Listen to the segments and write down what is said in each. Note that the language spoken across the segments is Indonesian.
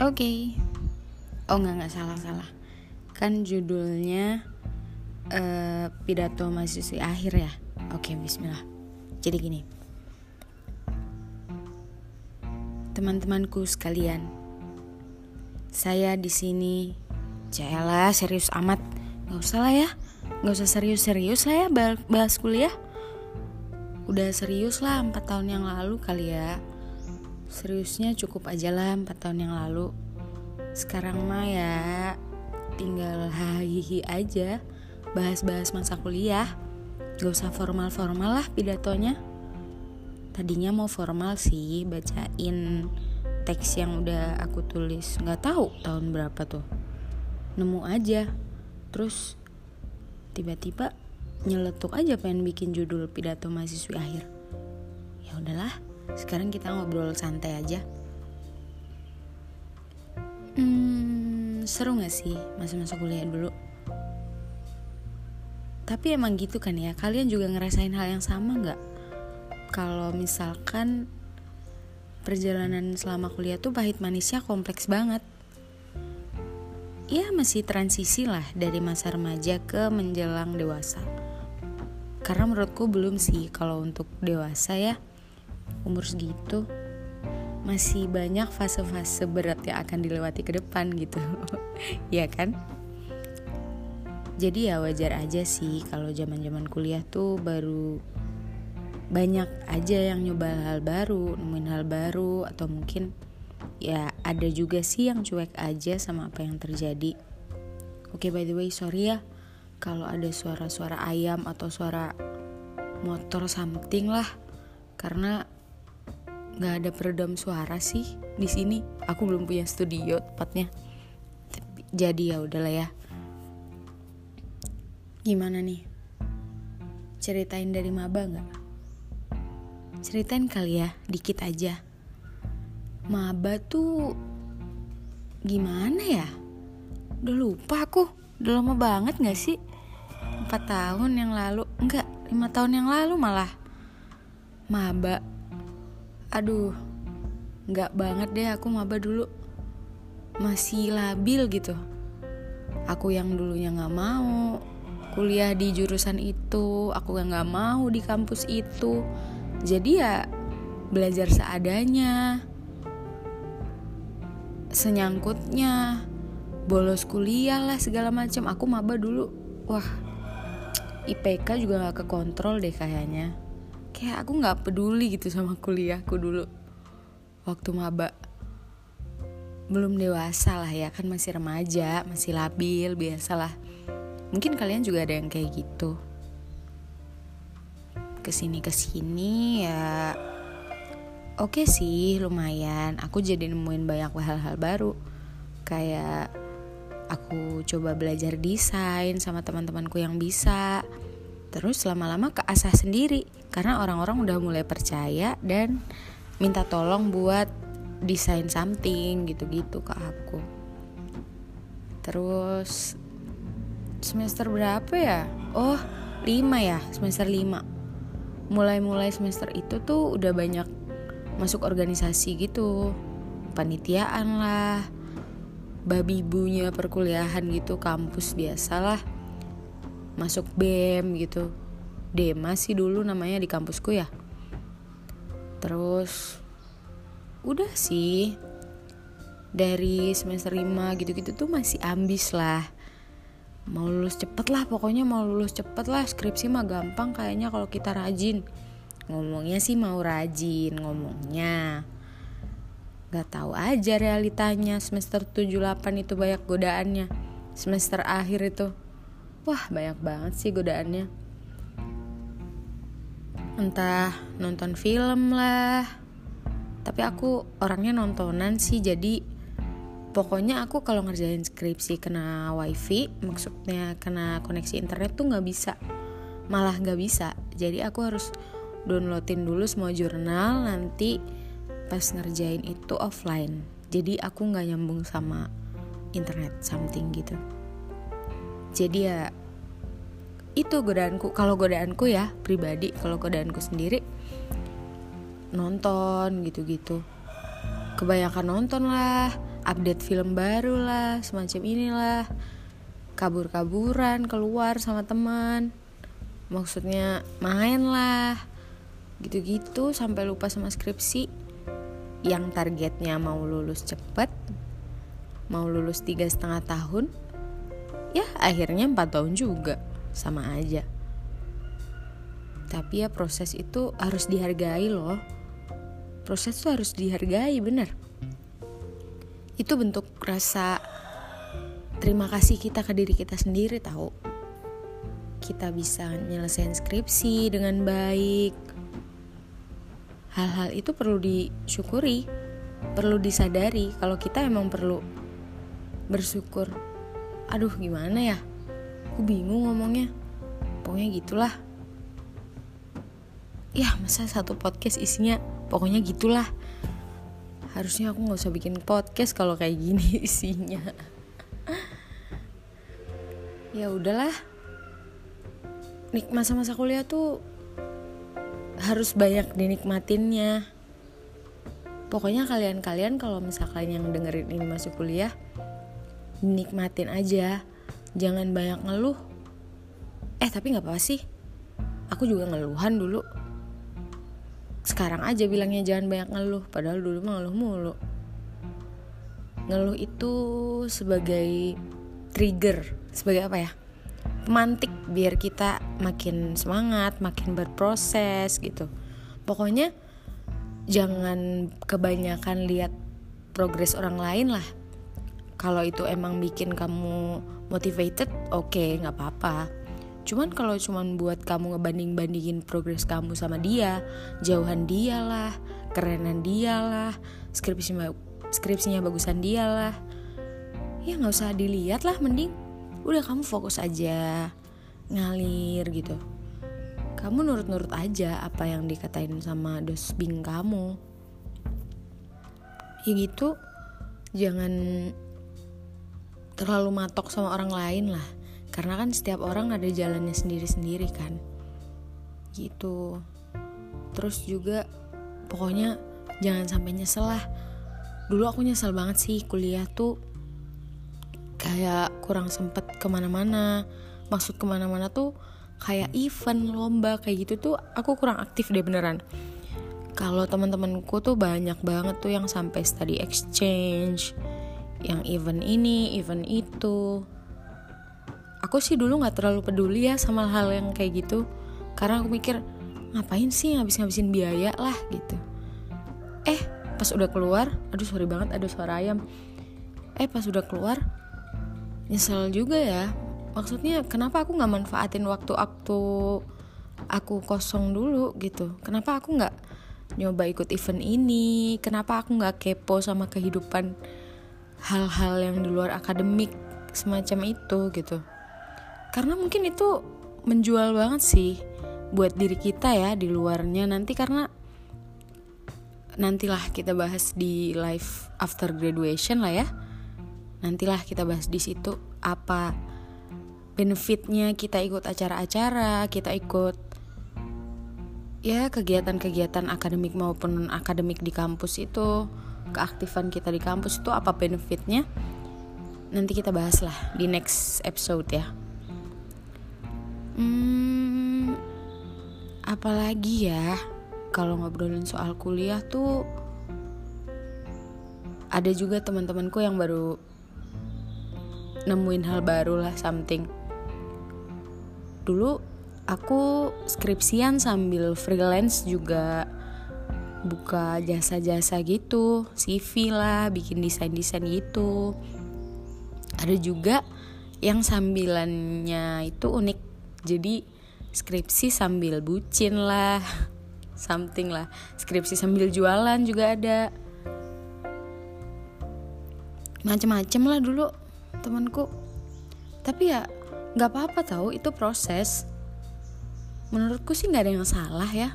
Oke. Oh nggak nggak salah salah. Kan judulnya eh, pidato mahasiswi akhir ya. Oke Bismillah. Jadi gini. Teman-temanku sekalian, saya di sini. Jayalah serius amat. Gak usah lah ya. Gak usah serius-serius lah ya bahas kuliah. Udah serius lah 4 tahun yang lalu kali ya. Seriusnya cukup aja lah 4 tahun yang lalu. Sekarang mah ya tinggal hahihi aja. Bahas-bahas masa kuliah. Gak usah formal-formal lah pidatonya. Tadinya mau formal sih bacain teks yang udah aku tulis. Gak tahu tahun berapa tuh nemu aja terus tiba-tiba nyeletuk aja pengen bikin judul pidato mahasiswi akhir ya udahlah sekarang kita ngobrol santai aja. Hmm, seru gak sih masa-masa kuliah dulu? Tapi emang gitu kan ya kalian juga ngerasain hal yang sama nggak? Kalau misalkan perjalanan selama kuliah tuh pahit manisnya kompleks banget. Ya masih transisi lah dari masa remaja ke menjelang dewasa. Karena menurutku belum sih kalau untuk dewasa ya umur segitu masih banyak fase-fase berat yang akan dilewati ke depan gitu. ya kan? Jadi ya wajar aja sih kalau zaman-zaman kuliah tuh baru banyak aja yang nyoba hal baru, nemuin hal baru atau mungkin ya ada juga sih yang cuek aja sama apa yang terjadi oke okay, by the way sorry ya kalau ada suara-suara ayam atau suara motor something lah karena nggak ada peredam suara sih di sini. Aku belum punya studio tepatnya. Jadi ya udahlah ya. Gimana nih? Ceritain dari maba nggak? Ceritain kali ya dikit aja. Maba tuh gimana ya? Udah lupa aku. Udah lama banget gak sih? Empat tahun yang lalu. Enggak lima tahun yang lalu malah. Maba aduh nggak banget deh aku maba dulu. Masih labil gitu. Aku yang dulunya nggak mau kuliah di jurusan itu aku nggak mau di kampus itu. Jadi ya belajar seadanya senyangkutnya bolos kuliah lah segala macam. Aku maba dulu. Wah IPK juga nggak kekontrol deh kayaknya kayak aku nggak peduli gitu sama kuliahku dulu. Waktu maba. Belum dewasa lah ya kan masih remaja masih labil biasalah. Mungkin kalian juga ada yang kayak gitu. Ke sini ke sini ya oke okay sih lumayan. Aku jadi nemuin banyak hal-hal baru. Kayak aku coba belajar desain sama teman-temanku yang bisa terus lama-lama ke asah sendiri karena orang-orang udah mulai percaya dan minta tolong buat desain something gitu-gitu ke aku. Terus semester berapa ya? Oh 5 ya semester 5 mulai-mulai semester itu tuh udah banyak masuk organisasi gitu. Panitiaan lah babi ibunya perkuliahan gitu kampus biasalah masuk BEM gitu. Dema sih dulu namanya di kampusku ya. Terus udah sih. Dari semester 5 gitu-gitu tuh masih ambis lah. Mau lulus cepet lah pokoknya mau lulus cepet lah. Skripsi mah gampang kayaknya kalau kita rajin. Ngomongnya sih mau rajin ngomongnya Gak tahu aja realitanya. Semester 78 itu banyak godaannya. Semester akhir itu Wah banyak banget sih godaannya. Entah nonton film lah. Tapi aku orangnya nontonan sih jadi Pokoknya aku kalau ngerjain skripsi kena wifi Maksudnya kena koneksi internet tuh gak bisa. Malah gak bisa. Jadi aku harus downloadin dulu semua jurnal nanti pas ngerjain itu offline. Jadi aku nggak nyambung sama internet something gitu jadi ya itu godaanku. Kalau godaanku ya pribadi. Kalau godaanku sendiri nonton gitu-gitu. Kebanyakan nonton lah update film baru lah semacam inilah. Kabur-kaburan keluar sama teman. Maksudnya main lah. Gitu-gitu sampai lupa sama skripsi. Yang targetnya mau lulus cepet mau lulus tiga setengah tahun ya akhirnya empat tahun juga. Sama aja. Tapi ya proses itu harus dihargai loh. Proses itu harus dihargai bener. Itu bentuk rasa terima kasih kita ke diri kita sendiri tahu. Kita bisa nyelesain skripsi dengan baik. Hal-hal itu perlu disyukuri perlu disadari. Kalau kita emang perlu bersyukur aduh gimana ya? Aku bingung ngomongnya. Pokoknya gitulah. Ya masa satu podcast isinya pokoknya gitulah. Harusnya aku nggak usah bikin podcast kalau kayak gini isinya. Ya udahlah. Nik masa-masa kuliah tuh harus banyak dinikmatinnya. Pokoknya kalian-kalian kalau misalkan yang dengerin ini masuk kuliah nikmatin aja. Jangan banyak ngeluh. Eh tapi nggak apa, apa sih. Aku juga ngeluhan dulu. Sekarang aja bilangnya jangan banyak ngeluh padahal dulu mah ngeluh mulu. Ngeluh itu sebagai trigger sebagai apa ya? Pemantik biar kita makin semangat makin berproses gitu. Pokoknya jangan kebanyakan lihat progres orang lain lah kalau itu emang bikin kamu motivated oke okay, nggak apa-apa. Cuman kalau cuman buat kamu ngebanding bandingin progres kamu sama dia jauhan dia lah kerenan dia lah skripsinya skripsinya bagusan dia lah ya nggak usah dilihat lah mending udah kamu fokus aja ngalir gitu. Kamu nurut-nurut aja apa yang dikatain sama dosbing kamu. Ya gitu jangan terlalu matok sama orang lain lah. Karena kan setiap orang ada jalannya sendiri-sendiri kan. Gitu. Terus juga pokoknya jangan sampai nyesel lah. Dulu aku nyesel banget sih kuliah tuh kayak kurang sempet ke mana-mana. Maksud ke mana-mana tuh kayak event lomba kayak gitu tuh aku kurang aktif deh beneran. Kalau teman-temanku tuh banyak banget tuh yang sampai study exchange yang event ini event itu. Aku sih dulu nggak terlalu peduli ya sama hal yang kayak gitu. Karena aku mikir ngapain sih ngabis-ngabisin biaya lah gitu. Eh pas udah keluar aduh sorry banget ada suara ayam. Eh pas udah keluar nyesel juga ya. Maksudnya kenapa aku nggak manfaatin waktu waktu aku kosong dulu gitu? Kenapa aku nggak nyoba ikut event ini? Kenapa aku nggak kepo sama kehidupan hal-hal yang di luar akademik semacam itu gitu. Karena mungkin itu menjual banget sih buat diri kita ya di luarnya. Nanti karena nantilah kita bahas di live after graduation lah ya. Nantilah kita bahas di situ apa benefitnya kita ikut acara-acara kita ikut ya kegiatan-kegiatan akademik maupun akademik di kampus itu keaktifan kita di kampus itu apa benefitnya? Nanti kita bahas lah di next episode ya. Hmm, apalagi ya kalau ngobrolin soal kuliah tuh ada juga teman-temanku yang baru nemuin hal baru lah something. Dulu aku skripsian sambil freelance juga buka jasa-jasa gitu CV lah bikin desain-desain gitu. Ada juga yang sambilannya itu unik jadi skripsi sambil bucin lah something lah. Skripsi sambil jualan juga ada. Macem-macem lah dulu temanku. Tapi ya nggak apa-apa tahu itu proses. Menurutku sih nggak ada yang salah ya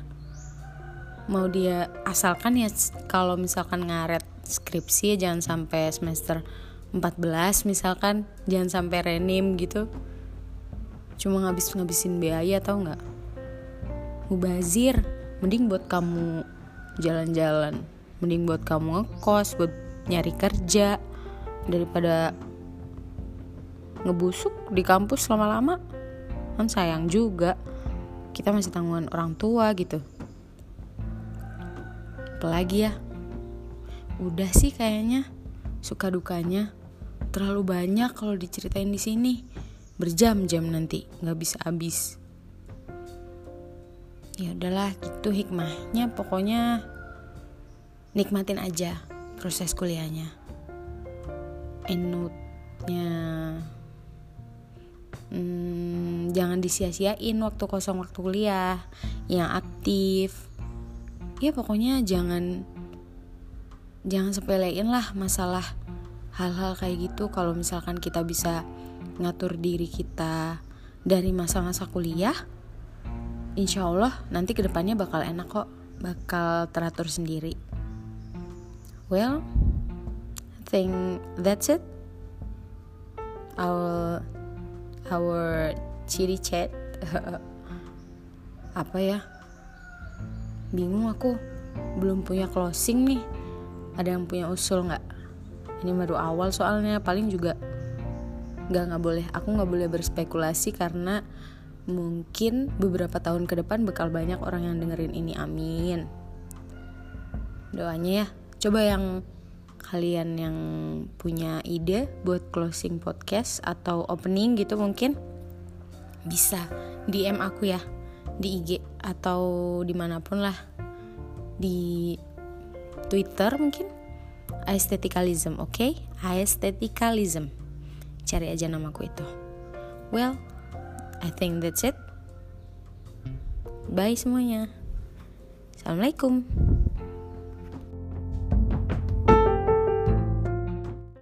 mau dia asalkan ya kalau misalkan ngaret skripsi ya jangan sampai semester 14 misalkan jangan sampai renim gitu. Cuma ngabis-ngabisin biaya tau nggak? Mubazir mending buat kamu jalan-jalan. Mending buat kamu ngekos buat nyari kerja daripada ngebusuk di kampus lama-lama. Kan sayang juga kita masih tanggungan orang tua gitu apalagi ya? Udah sih kayaknya suka dukanya. Terlalu banyak kalau diceritain di sini. Berjam-jam nanti nggak bisa habis. Ya udahlah gitu hikmahnya. Pokoknya nikmatin aja proses kuliahnya. Endnote-nya hmm, jangan disia-siain waktu kosong waktu kuliah. Yang aktif ya pokoknya jangan jangan sepelein lah masalah hal-hal kayak gitu. Kalau misalkan kita bisa ngatur diri kita dari masa-masa kuliah insya Allah nanti ke depannya bakal enak kok. Bakal teratur sendiri. Well I think that's it. Our our chiri chat apa ya bingung aku. Belum punya closing nih. Ada yang punya usul nggak? Ini baru awal soalnya. Paling juga nggak nggak boleh. Aku nggak boleh berspekulasi karena mungkin beberapa tahun ke depan bakal banyak orang yang dengerin ini. Amin. Doanya ya. Coba yang kalian yang punya ide buat closing podcast atau opening gitu mungkin bisa DM aku ya di IG atau di mana pun lah. Di Twitter mungkin. Aestheticalism oke? Okay? aestheticalism. Cari aja namaku itu. Well I think that's it. Bye semuanya. Assalamualaikum